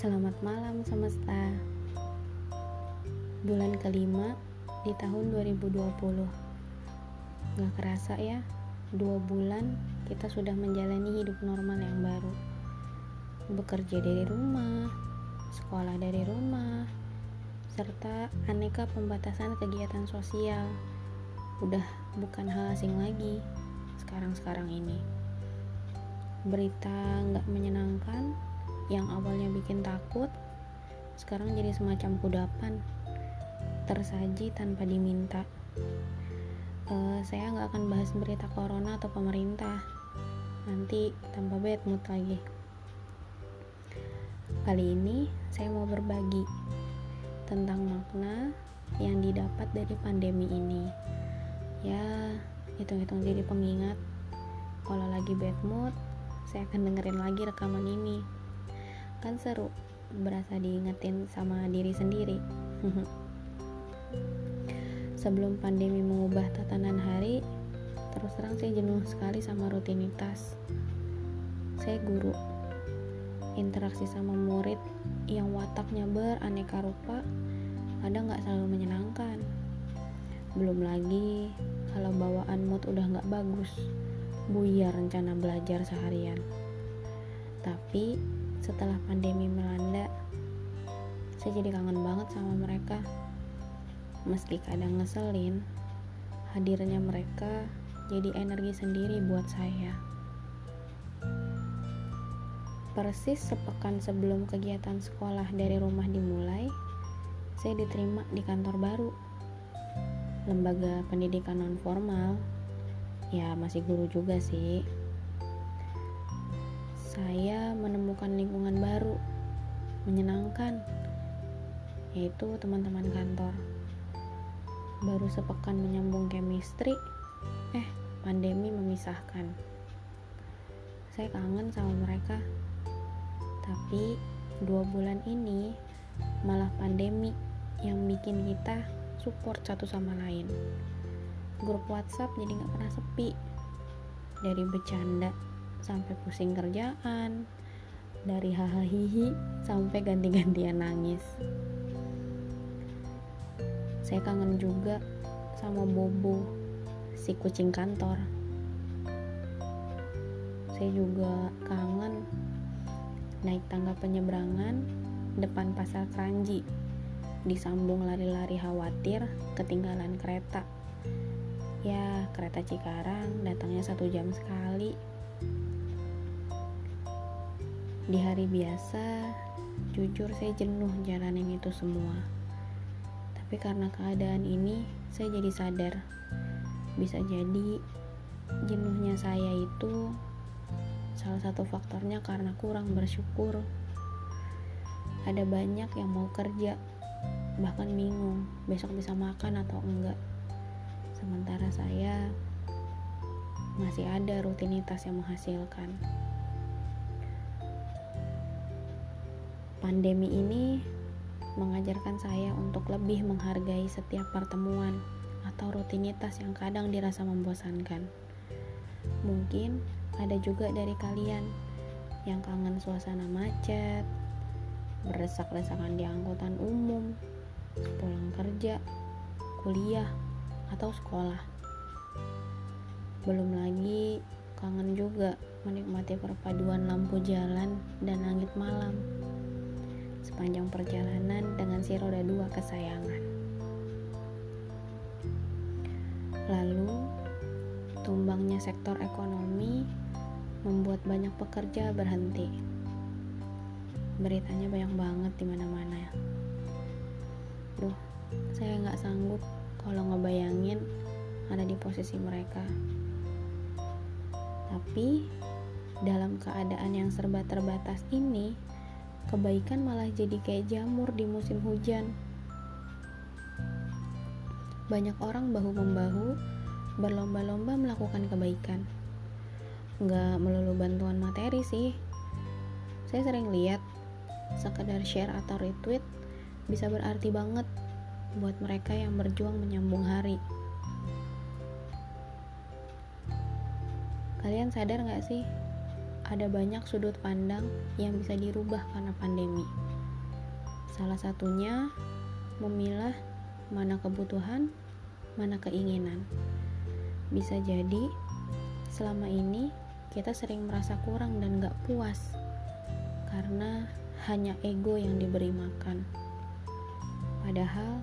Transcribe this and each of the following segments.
Selamat malam semesta. Bulan kelima di tahun 2020 Gak kerasa ya Dua bulan kita sudah menjalani hidup normal yang baru. Bekerja dari rumah Sekolah dari rumah Serta aneka pembatasan kegiatan sosial. Udah bukan hal asing lagi Sekarang-sekarang ini. Berita gak menyenangkan yang awalnya bikin takut sekarang jadi semacam kudapan tersaji tanpa diminta. Uh, saya nggak akan bahas berita corona atau pemerintah. Nanti tanpa bad mood lagi. Kali ini saya mau berbagi tentang makna yang didapat dari pandemi ini. Ya hitung-hitung jadi pengingat. Kalau lagi bad mood saya akan dengerin lagi rekaman ini kan seru berasa diingetin sama diri sendiri. Sebelum pandemi mengubah tatanan hari terus terang saya jenuh sekali sama rutinitas. Saya guru interaksi sama murid yang wataknya beraneka rupa kadang nggak selalu menyenangkan. Belum lagi kalau bawaan mood udah nggak bagus buyar rencana belajar seharian. Tapi setelah pandemi melanda saya jadi kangen banget sama mereka. Meski kadang ngeselin hadirnya mereka jadi energi sendiri buat saya. Persis sepekan sebelum kegiatan sekolah dari rumah dimulai saya diterima di kantor baru. Lembaga pendidikan non formal ya masih guru juga sih saya menemukan lingkungan baru, menyenangkan, yaitu teman-teman kantor. Baru sepekan menyambung chemistry, eh pandemi memisahkan. Saya kangen sama mereka, tapi dua bulan ini malah pandemi yang bikin kita support satu sama lain. Grup WhatsApp jadi nggak pernah sepi dari bercanda sampai pusing kerjaan dari hahaha hihi sampai ganti-gantian nangis. Saya kangen juga sama Bobo si kucing kantor. Saya juga kangen naik tangga penyeberangan depan pasar Keranji disambung lari-lari khawatir ketinggalan kereta. Ya kereta Cikarang datangnya satu jam sekali di hari biasa, jujur saya jenuh jalanin itu semua. Tapi karena keadaan ini, saya jadi sadar. Bisa jadi jenuhnya saya itu salah satu faktornya karena kurang bersyukur. Ada banyak yang mau kerja, bahkan bingung besok bisa makan atau enggak. Sementara saya masih ada rutinitas yang menghasilkan. Pandemi ini mengajarkan saya untuk lebih menghargai setiap pertemuan atau rutinitas yang kadang dirasa membosankan. Mungkin ada juga dari kalian yang kangen suasana macet, berdesak-desakan di angkutan umum, pulang kerja, kuliah, atau sekolah. Belum lagi kangen juga menikmati perpaduan lampu jalan dan langit malam sepanjang perjalanan dengan si roda dua kesayangan. Lalu, tumbangnya sektor ekonomi membuat banyak pekerja berhenti. Beritanya banyak banget di mana-mana. Duh, saya nggak sanggup kalau ngebayangin ada di posisi mereka. Tapi dalam keadaan yang serba terbatas ini, kebaikan malah jadi kayak jamur di musim hujan. Banyak orang bahu-membahu berlomba-lomba melakukan kebaikan. Nggak melulu bantuan materi sih. Saya sering lihat sekedar share atau retweet bisa berarti banget buat mereka yang berjuang menyambung hari. Kalian sadar nggak sih? ada banyak sudut pandang yang bisa dirubah karena pandemi. Salah satunya memilah mana kebutuhan, mana keinginan. Bisa jadi selama ini kita sering merasa kurang dan gak puas karena hanya ego yang diberi makan. Padahal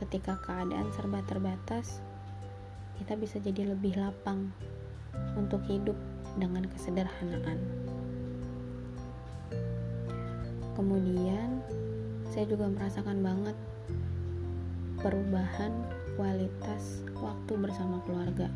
ketika keadaan serba terbatas, kita bisa jadi lebih lapang untuk hidup dengan kesederhanaan. Kemudian, saya juga merasakan banget perubahan kualitas waktu bersama keluarga.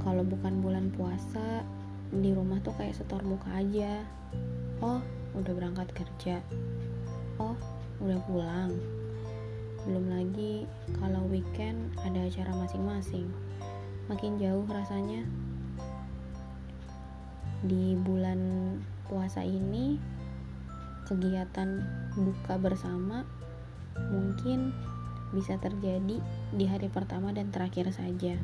Kalau bukan bulan puasa, di rumah tuh kayak setor muka aja. Oh, udah berangkat kerja. Oh, udah pulang. Belum lagi kalau weekend ada acara masing-masing. Makin jauh rasanya. Di bulan puasa ini kegiatan buka bersama mungkin bisa terjadi di hari pertama dan terakhir saja.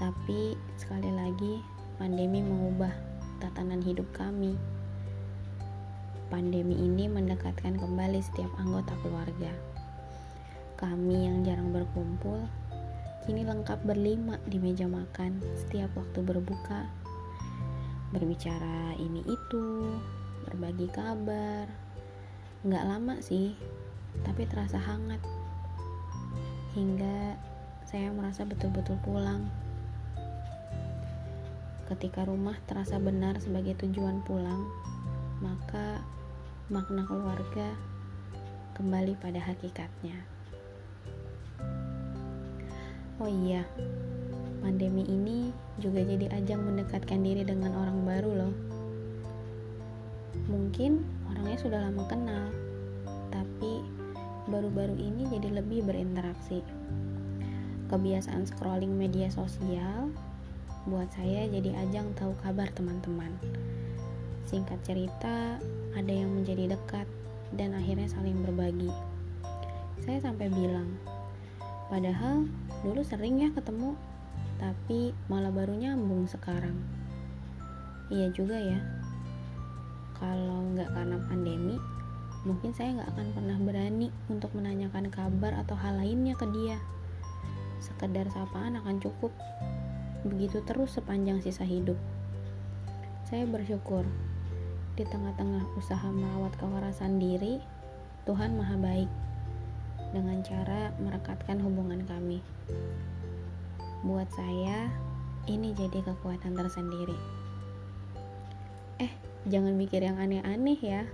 Tapi sekali lagi, pandemi mengubah tatanan hidup kami. Pandemi ini mendekatkan kembali setiap anggota keluarga. Kami yang jarang berkumpul, kini lengkap berlima di meja makan setiap waktu berbuka. Berbicara ini itu, berbagi kabar. Nggak lama sih, tapi terasa hangat. Hingga saya merasa betul-betul pulang. Ketika rumah terasa benar sebagai tujuan pulang, maka makna keluarga kembali pada hakikatnya. Oh iya, pandemi ini juga jadi ajang mendekatkan diri dengan orang baru loh Mungkin orangnya sudah lama kenal, tapi baru-baru ini jadi lebih berinteraksi. Kebiasaan scrolling media sosial buat saya jadi ajang tahu kabar teman-teman. Singkat cerita, ada yang menjadi dekat dan akhirnya saling berbagi. Saya sampai bilang, padahal dulu sering ya ketemu, tapi malah baru nyambung sekarang. Iya juga ya, kalau nggak karena pandemi mungkin saya nggak akan pernah berani untuk menanyakan kabar atau hal lainnya ke dia. Sekedar sapaan akan cukup. Begitu terus sepanjang sisa hidup. Saya bersyukur di tengah-tengah usaha merawat kewarasan diri Tuhan maha baik dengan cara merekatkan hubungan kami. Buat saya ini jadi kekuatan tersendiri. Eh jangan mikir yang aneh-aneh ya.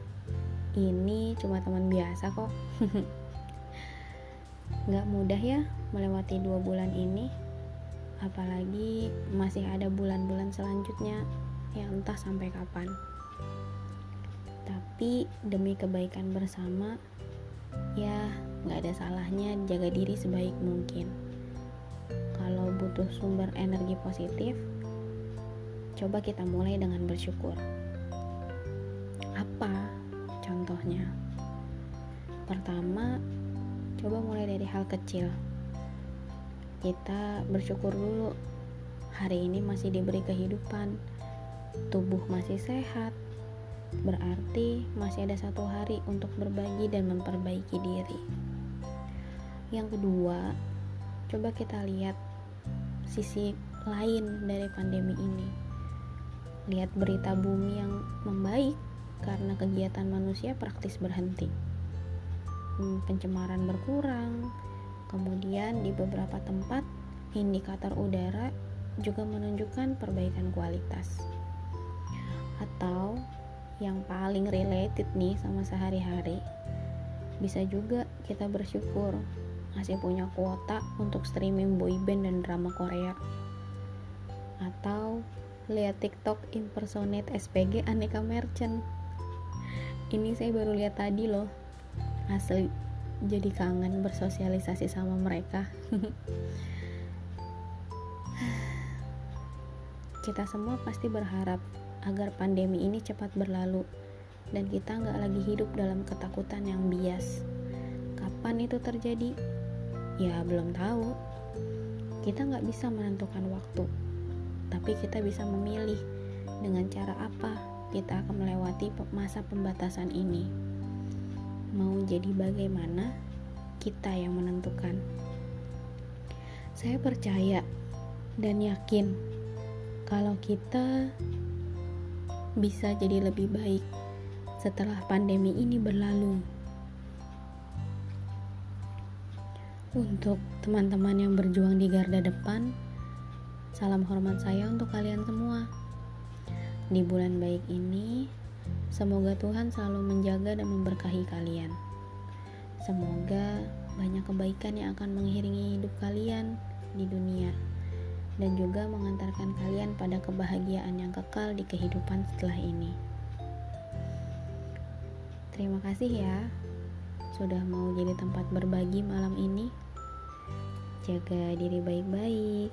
Ini cuma teman biasa kok. Nggak mudah ya melewati dua bulan ini. Apalagi masih ada bulan-bulan selanjutnya yang entah sampai kapan. Tapi demi kebaikan bersama ya nggak ada salahnya jaga diri sebaik mungkin kalau butuh sumber energi positif coba kita mulai dengan bersyukur apa contohnya? Pertama, coba mulai dari hal kecil. Kita bersyukur dulu hari ini masih diberi kehidupan, tubuh masih sehat, berarti masih ada satu hari untuk berbagi dan memperbaiki diri. Yang kedua, coba kita lihat sisi lain dari pandemi ini. Lihat berita bumi yang membaik karena kegiatan manusia praktis berhenti. Hmm, pencemaran berkurang, kemudian di beberapa tempat indikator udara juga menunjukkan perbaikan kualitas. Atau yang paling related nih sama sehari-hari, bisa juga kita bersyukur masih punya kuota untuk streaming boyband dan drama Korea. Atau lihat TikTok impersonate SPG aneka merchant. Ini saya baru lihat tadi loh. Asli jadi kangen bersosialisasi sama mereka. Kita semua pasti berharap agar pandemi ini cepat berlalu dan kita nggak lagi hidup dalam ketakutan yang bias. Kapan itu terjadi ya belum tahu kita nggak bisa menentukan waktu tapi kita bisa memilih dengan cara apa kita akan melewati masa pembatasan ini. Mau jadi bagaimana, kita yang menentukan. Saya percaya dan yakin kalau kita bisa jadi lebih baik setelah pandemi ini berlalu. Untuk teman-teman yang berjuang di garda depan, salam hormat saya untuk kalian semua. Di bulan baik ini, semoga Tuhan selalu menjaga dan memberkahi kalian. Semoga banyak kebaikan yang akan mengiringi hidup kalian di dunia dan juga mengantarkan kalian pada kebahagiaan yang kekal di kehidupan setelah ini. Terima kasih ya sudah mau jadi tempat berbagi malam ini jaga diri baik-baik.